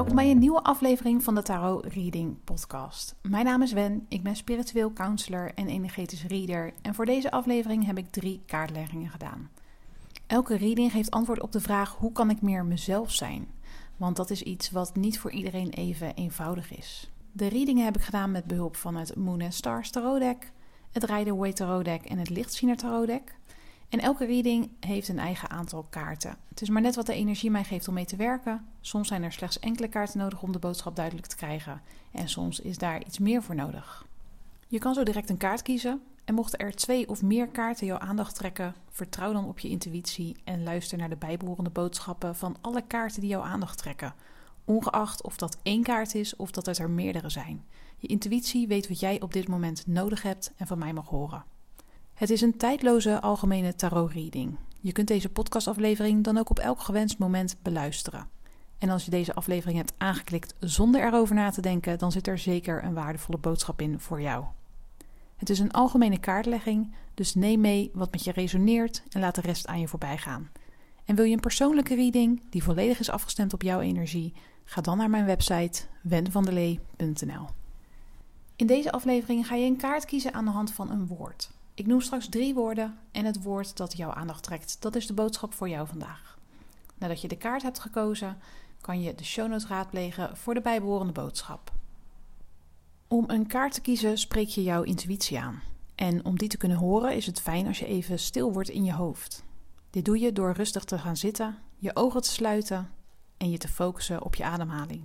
Welkom bij een nieuwe aflevering van de Tarot Reading Podcast. Mijn naam is Wen, ik ben spiritueel counselor en energetisch reader en voor deze aflevering heb ik drie kaartleggingen gedaan. Elke reading geeft antwoord op de vraag hoe kan ik meer mezelf zijn? Want dat is iets wat niet voor iedereen even eenvoudig is. De readingen heb ik gedaan met behulp van het Moon and Stars Tarot Deck, het Rider Waite Tarot Deck en het Lichtziener Tarot Deck. En elke reading heeft een eigen aantal kaarten. Het is maar net wat de energie mij geeft om mee te werken. Soms zijn er slechts enkele kaarten nodig om de boodschap duidelijk te krijgen. En soms is daar iets meer voor nodig. Je kan zo direct een kaart kiezen. En mochten er twee of meer kaarten jouw aandacht trekken, vertrouw dan op je intuïtie en luister naar de bijbehorende boodschappen van alle kaarten die jouw aandacht trekken. Ongeacht of dat één kaart is of dat het er meerdere zijn. Je intuïtie weet wat jij op dit moment nodig hebt en van mij mag horen. Het is een tijdloze algemene tarot-reading. Je kunt deze podcastaflevering dan ook op elk gewenst moment beluisteren. En als je deze aflevering hebt aangeklikt zonder erover na te denken, dan zit er zeker een waardevolle boodschap in voor jou. Het is een algemene kaartlegging, dus neem mee wat met je resoneert en laat de rest aan je voorbij gaan. En wil je een persoonlijke reading die volledig is afgestemd op jouw energie? Ga dan naar mijn website wenvandelee.nl. In deze aflevering ga je een kaart kiezen aan de hand van een woord. Ik noem straks drie woorden en het woord dat jouw aandacht trekt. Dat is de boodschap voor jou vandaag. Nadat je de kaart hebt gekozen, kan je de show notes raadplegen voor de bijbehorende boodschap. Om een kaart te kiezen spreek je jouw intuïtie aan. En om die te kunnen horen is het fijn als je even stil wordt in je hoofd. Dit doe je door rustig te gaan zitten, je ogen te sluiten en je te focussen op je ademhaling.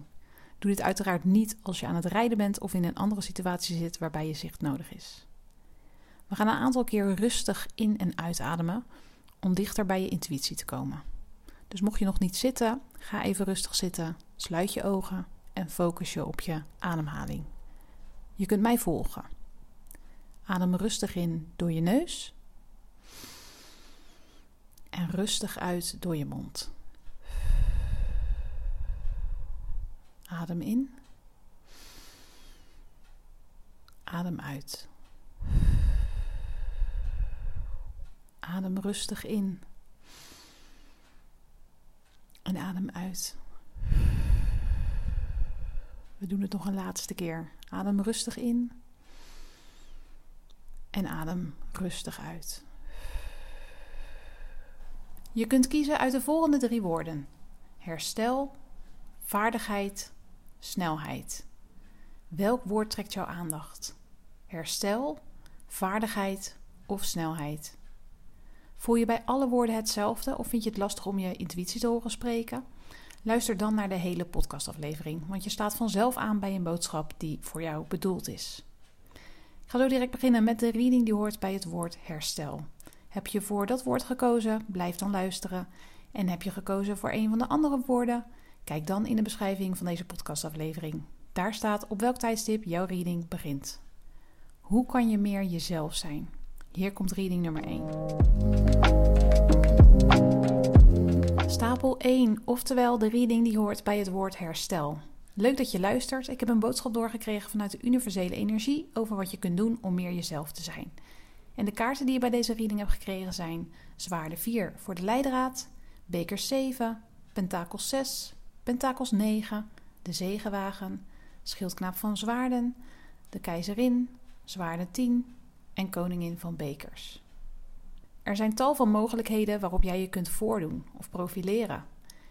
Doe dit uiteraard niet als je aan het rijden bent of in een andere situatie zit waarbij je zicht nodig is. We gaan een aantal keer rustig in- en uitademen om dichter bij je intuïtie te komen. Dus mocht je nog niet zitten, ga even rustig zitten, sluit je ogen en focus je op je ademhaling. Je kunt mij volgen. Adem rustig in door je neus en rustig uit door je mond. Adem in. Adem uit. Adem rustig in. En adem uit. We doen het nog een laatste keer. Adem rustig in. En adem rustig uit. Je kunt kiezen uit de volgende drie woorden: herstel, vaardigheid, snelheid. Welk woord trekt jouw aandacht? Herstel, vaardigheid of snelheid? Voel je bij alle woorden hetzelfde of vind je het lastig om je intuïtie te horen spreken? Luister dan naar de hele podcastaflevering, want je staat vanzelf aan bij een boodschap die voor jou bedoeld is. Ik ga zo direct beginnen met de reading die hoort bij het woord herstel. Heb je voor dat woord gekozen? Blijf dan luisteren. En heb je gekozen voor een van de andere woorden? Kijk dan in de beschrijving van deze podcastaflevering. Daar staat op welk tijdstip jouw reading begint. Hoe kan je meer jezelf zijn? Hier komt reading nummer 1. Stapel 1, oftewel de reading die hoort bij het woord herstel. Leuk dat je luistert. Ik heb een boodschap doorgekregen vanuit de universele energie over wat je kunt doen om meer jezelf te zijn. En de kaarten die je bij deze reading hebt gekregen zijn zwaarde 4 voor de leidraad, beker 7, pentakels 6, pentakels 9, de zegenwagen, schildknaap van zwaarden, de keizerin, zwaarde 10 en koningin van bekers. Er zijn tal van mogelijkheden waarop jij je kunt voordoen of profileren.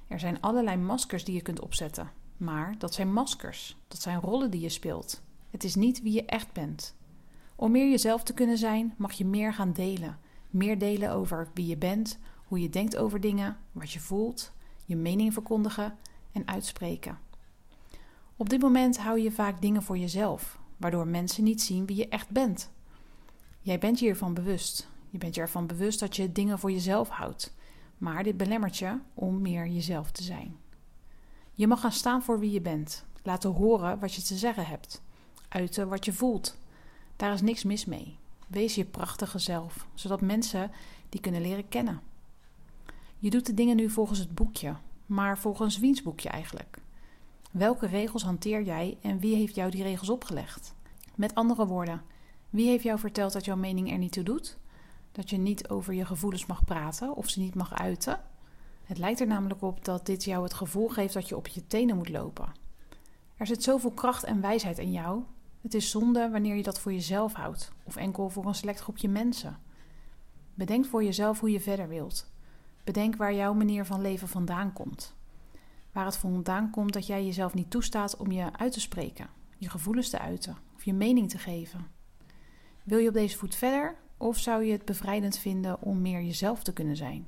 Er zijn allerlei maskers die je kunt opzetten, maar dat zijn maskers, dat zijn rollen die je speelt. Het is niet wie je echt bent. Om meer jezelf te kunnen zijn, mag je meer gaan delen. Meer delen over wie je bent, hoe je denkt over dingen, wat je voelt, je mening verkondigen en uitspreken. Op dit moment hou je vaak dingen voor jezelf, waardoor mensen niet zien wie je echt bent. Jij bent je hiervan bewust. Je bent je ervan bewust dat je dingen voor jezelf houdt. Maar dit belemmert je om meer jezelf te zijn. Je mag gaan staan voor wie je bent. Laten horen wat je te zeggen hebt. Uiten wat je voelt. Daar is niks mis mee. Wees je prachtige zelf, zodat mensen die kunnen leren kennen. Je doet de dingen nu volgens het boekje, maar volgens wiens boekje eigenlijk? Welke regels hanteer jij en wie heeft jou die regels opgelegd? Met andere woorden, wie heeft jou verteld dat jouw mening er niet toe doet? Dat je niet over je gevoelens mag praten of ze niet mag uiten? Het lijkt er namelijk op dat dit jou het gevoel geeft dat je op je tenen moet lopen. Er zit zoveel kracht en wijsheid in jou. Het is zonde wanneer je dat voor jezelf houdt of enkel voor een select groepje mensen. Bedenk voor jezelf hoe je verder wilt. Bedenk waar jouw manier van leven vandaan komt. Waar het vandaan komt dat jij jezelf niet toestaat om je uit te spreken, je gevoelens te uiten of je mening te geven. Wil je op deze voet verder of zou je het bevrijdend vinden om meer jezelf te kunnen zijn?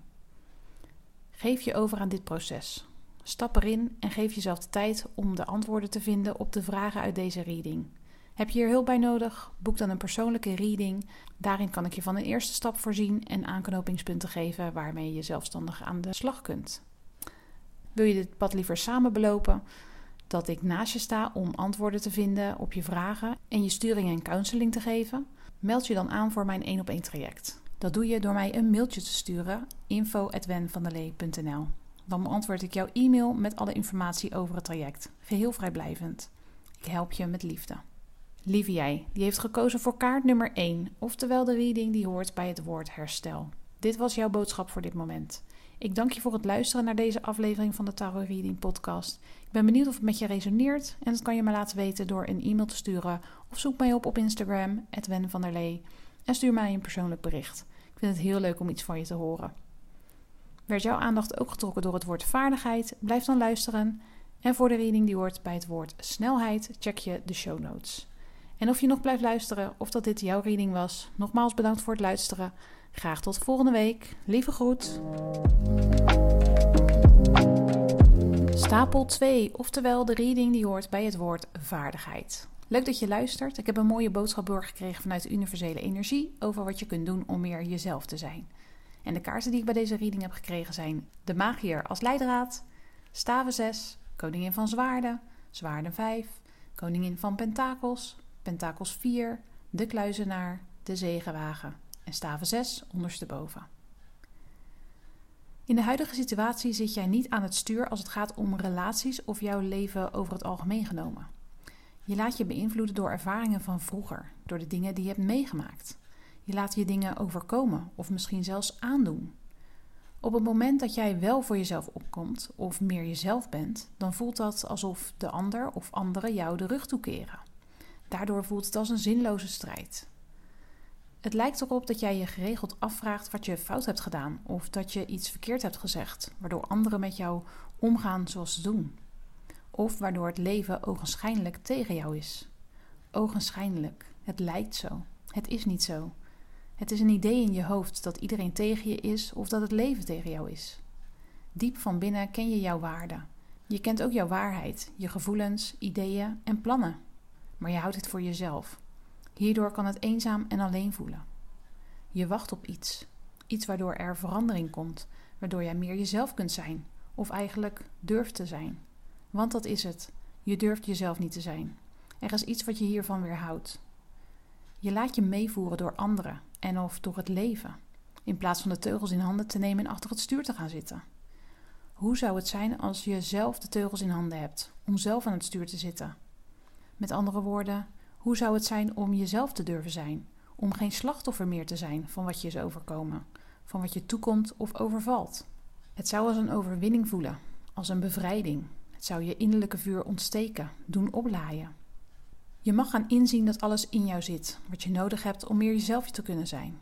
Geef je over aan dit proces. Stap erin en geef jezelf de tijd om de antwoorden te vinden op de vragen uit deze reading. Heb je hier hulp bij nodig? Boek dan een persoonlijke reading. Daarin kan ik je van een eerste stap voorzien en aanknopingspunten geven waarmee je zelfstandig aan de slag kunt. Wil je dit pad liever samen belopen? Dat ik naast je sta om antwoorden te vinden op je vragen en je sturing en counseling te geven? Meld je dan aan voor mijn 1 op 1 traject. Dat doe je door mij een mailtje te sturen: info@wenvandelee.nl. Dan beantwoord ik jouw e-mail met alle informatie over het traject, geheel vrijblijvend. Ik help je met liefde. Lieve jij, die heeft gekozen voor kaart nummer 1, oftewel de reading die hoort bij het woord herstel. Dit was jouw boodschap voor dit moment. Ik dank je voor het luisteren naar deze aflevering van de Tarot Reading Podcast. Ik ben benieuwd of het met je resoneert en dat kan je me laten weten door een e-mail te sturen of zoek mij op op Instagram, Wen van der Lee, en stuur mij een persoonlijk bericht. Ik vind het heel leuk om iets van je te horen. Werd jouw aandacht ook getrokken door het woord vaardigheid? Blijf dan luisteren. En voor de reading die hoort bij het woord snelheid, check je de show notes. En of je nog blijft luisteren of dat dit jouw reading was, nogmaals bedankt voor het luisteren. Graag tot volgende week. Lieve groet. Stapel 2, oftewel de reading die hoort bij het woord vaardigheid. Leuk dat je luistert. Ik heb een mooie boodschap doorgekregen vanuit de universele energie over wat je kunt doen om meer jezelf te zijn. En de kaarten die ik bij deze reading heb gekregen zijn de magier als leidraad, staven 6, koningin van zwaarden, zwaarden 5, koningin van pentakels, pentakels 4, de kluizenaar, de zegenwagen en staven 6 ondersteboven. In de huidige situatie zit jij niet aan het stuur als het gaat om relaties of jouw leven over het algemeen genomen. Je laat je beïnvloeden door ervaringen van vroeger, door de dingen die je hebt meegemaakt. Je laat je dingen overkomen of misschien zelfs aandoen. Op het moment dat jij wel voor jezelf opkomt of meer jezelf bent, dan voelt dat alsof de ander of anderen jou de rug toekeren. Daardoor voelt het als een zinloze strijd. Het lijkt erop dat jij je geregeld afvraagt wat je fout hebt gedaan of dat je iets verkeerd hebt gezegd, waardoor anderen met jou omgaan zoals ze doen. Of waardoor het leven ogenschijnlijk tegen jou is. Ogenschijnlijk, het lijkt zo. Het is niet zo. Het is een idee in je hoofd dat iedereen tegen je is of dat het leven tegen jou is. Diep van binnen ken je jouw waarde. Je kent ook jouw waarheid, je gevoelens, ideeën en plannen. Maar je houdt het voor jezelf. Hierdoor kan het eenzaam en alleen voelen. Je wacht op iets. Iets waardoor er verandering komt, waardoor jij meer jezelf kunt zijn, of eigenlijk durft te zijn. Want dat is het. Je durft jezelf niet te zijn. Er is iets wat je hiervan weerhoudt. Je laat je meevoeren door anderen en of door het leven, in plaats van de teugels in handen te nemen en achter het stuur te gaan zitten. Hoe zou het zijn als je zelf de teugels in handen hebt, om zelf aan het stuur te zitten? Met andere woorden, hoe zou het zijn om jezelf te durven zijn, om geen slachtoffer meer te zijn van wat je is overkomen, van wat je toekomt of overvalt? Het zou als een overwinning voelen, als een bevrijding. Het zou je innerlijke vuur ontsteken, doen oplaaien. Je mag gaan inzien dat alles in jou zit, wat je nodig hebt om meer jezelf te kunnen zijn.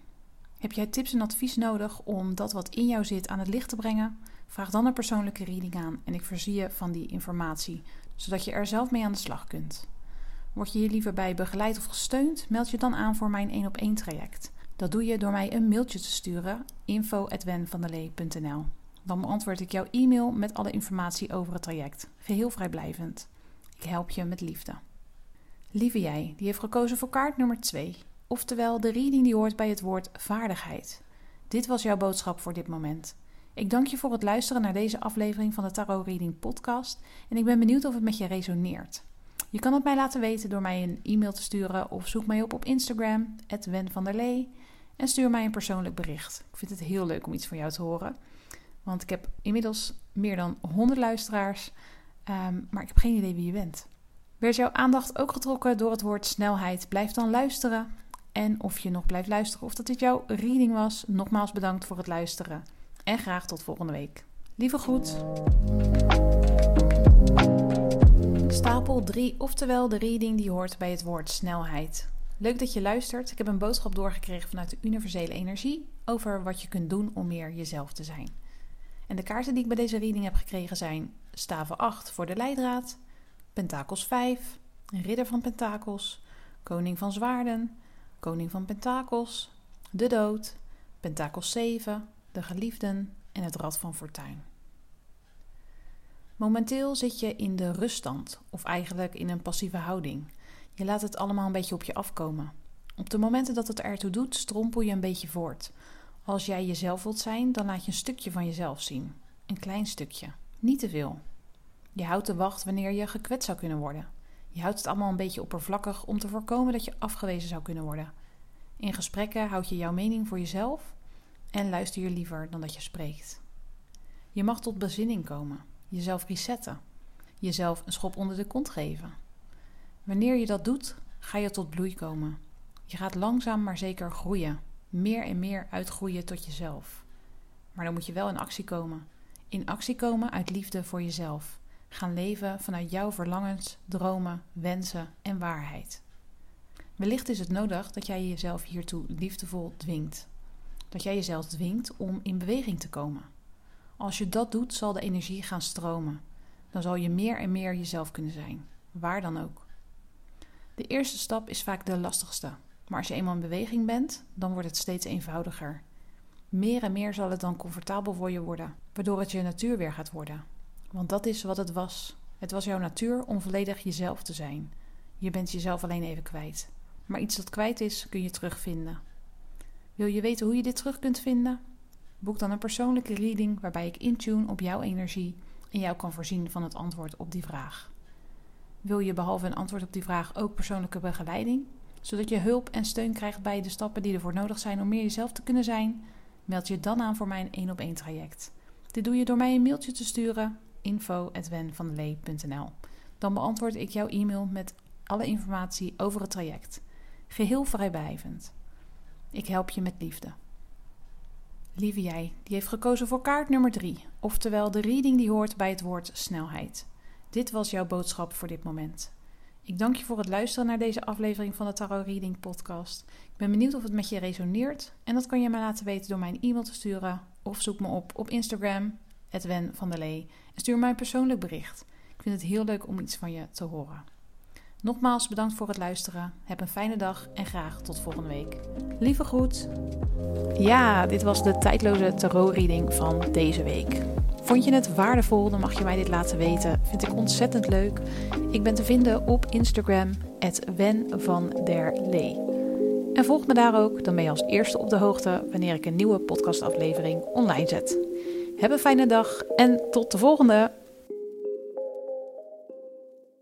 Heb jij tips en advies nodig om dat wat in jou zit aan het licht te brengen? Vraag dan een persoonlijke reading aan en ik voorzie je van die informatie, zodat je er zelf mee aan de slag kunt. Word je hier liever bij begeleid of gesteund? Meld je dan aan voor mijn 1 op 1 traject. Dat doe je door mij een mailtje te sturen: info@wenvandelee.nl. Dan beantwoord ik jouw e-mail met alle informatie over het traject, geheel vrijblijvend. Ik help je met liefde. Lieve jij, die heeft gekozen voor kaart nummer 2, oftewel de reading die hoort bij het woord vaardigheid. Dit was jouw boodschap voor dit moment. Ik dank je voor het luisteren naar deze aflevering van de Tarot Reading Podcast en ik ben benieuwd of het met je resoneert. Je kan het mij laten weten door mij een e-mail te sturen of zoek mij op op Instagram, Wen van der Lee, en stuur mij een persoonlijk bericht. Ik vind het heel leuk om iets van jou te horen, want ik heb inmiddels meer dan 100 luisteraars, ehm, maar ik heb geen idee wie je bent. Werd jouw aandacht ook getrokken door het woord snelheid? Blijf dan luisteren. En of je nog blijft luisteren of dat dit jouw reading was, nogmaals bedankt voor het luisteren. En graag tot volgende week. Lieve groet. Stapel 3, oftewel de reading die hoort bij het woord snelheid. Leuk dat je luistert. Ik heb een boodschap doorgekregen vanuit de universele energie over wat je kunt doen om meer jezelf te zijn. En de kaarten die ik bij deze reading heb gekregen zijn staven 8 voor de leidraad, Pentakels 5, Ridder van Pentakels, Koning van Zwaarden, Koning van Pentakels, de Dood, Pentakels 7, de Geliefden en het Rad van Fortuin. Momenteel zit je in de ruststand, of eigenlijk in een passieve houding. Je laat het allemaal een beetje op je afkomen. Op de momenten dat het ertoe doet, strompel je een beetje voort. Als jij jezelf wilt zijn, dan laat je een stukje van jezelf zien. Een klein stukje, niet te veel. Je houdt de wacht wanneer je gekwetst zou kunnen worden. Je houdt het allemaal een beetje oppervlakkig om te voorkomen dat je afgewezen zou kunnen worden. In gesprekken houd je jouw mening voor jezelf en luister je liever dan dat je spreekt. Je mag tot bezinning komen, jezelf resetten, jezelf een schop onder de kont geven. Wanneer je dat doet, ga je tot bloei komen. Je gaat langzaam maar zeker groeien, meer en meer uitgroeien tot jezelf. Maar dan moet je wel in actie komen. In actie komen uit liefde voor jezelf gaan leven vanuit jouw verlangens, dromen, wensen en waarheid. Wellicht is het nodig dat jij jezelf hiertoe liefdevol dwingt. Dat jij jezelf dwingt om in beweging te komen. Als je dat doet, zal de energie gaan stromen. Dan zal je meer en meer jezelf kunnen zijn, waar dan ook. De eerste stap is vaak de lastigste, maar als je eenmaal in beweging bent, dan wordt het steeds eenvoudiger. Meer en meer zal het dan comfortabel voor je worden, waardoor het je natuur weer gaat worden. Want dat is wat het was. Het was jouw natuur om volledig jezelf te zijn. Je bent jezelf alleen even kwijt. Maar iets dat kwijt is, kun je terugvinden. Wil je weten hoe je dit terug kunt vinden? Boek dan een persoonlijke reading waarbij ik intune op jouw energie en jou kan voorzien van het antwoord op die vraag. Wil je behalve een antwoord op die vraag ook persoonlijke begeleiding, zodat je hulp en steun krijgt bij de stappen die ervoor nodig zijn om meer jezelf te kunnen zijn? Meld je dan aan voor mijn 1 op 1 traject. Dit doe je door mij een mailtje te sturen info.wenvandelee.nl. Dan beantwoord ik jouw e-mail met alle informatie over het traject. Geheel vrijblijvend. Ik help je met liefde. Lieve jij, die heeft gekozen voor kaart nummer 3, oftewel de reading die hoort bij het woord snelheid. Dit was jouw boodschap voor dit moment. Ik dank je voor het luisteren naar deze aflevering van de Tarot Reading Podcast. Ik ben benieuwd of het met je resoneert en dat kan je me laten weten door mij een e-mail te sturen of zoek me op op Instagram Edwin van der Lee. En stuur mij een persoonlijk bericht. Ik vind het heel leuk om iets van je te horen. Nogmaals bedankt voor het luisteren. Heb een fijne dag en graag tot volgende week. Lieve groet. Ja, dit was de tijdloze tarot-reading van deze week. Vond je het waardevol, dan mag je mij dit laten weten. Vind ik ontzettend leuk. Ik ben te vinden op Instagram, Wen van der Lee. En volg me daar ook, dan ben je als eerste op de hoogte wanneer ik een nieuwe podcastaflevering online zet. Heb een fijne dag en tot de volgende!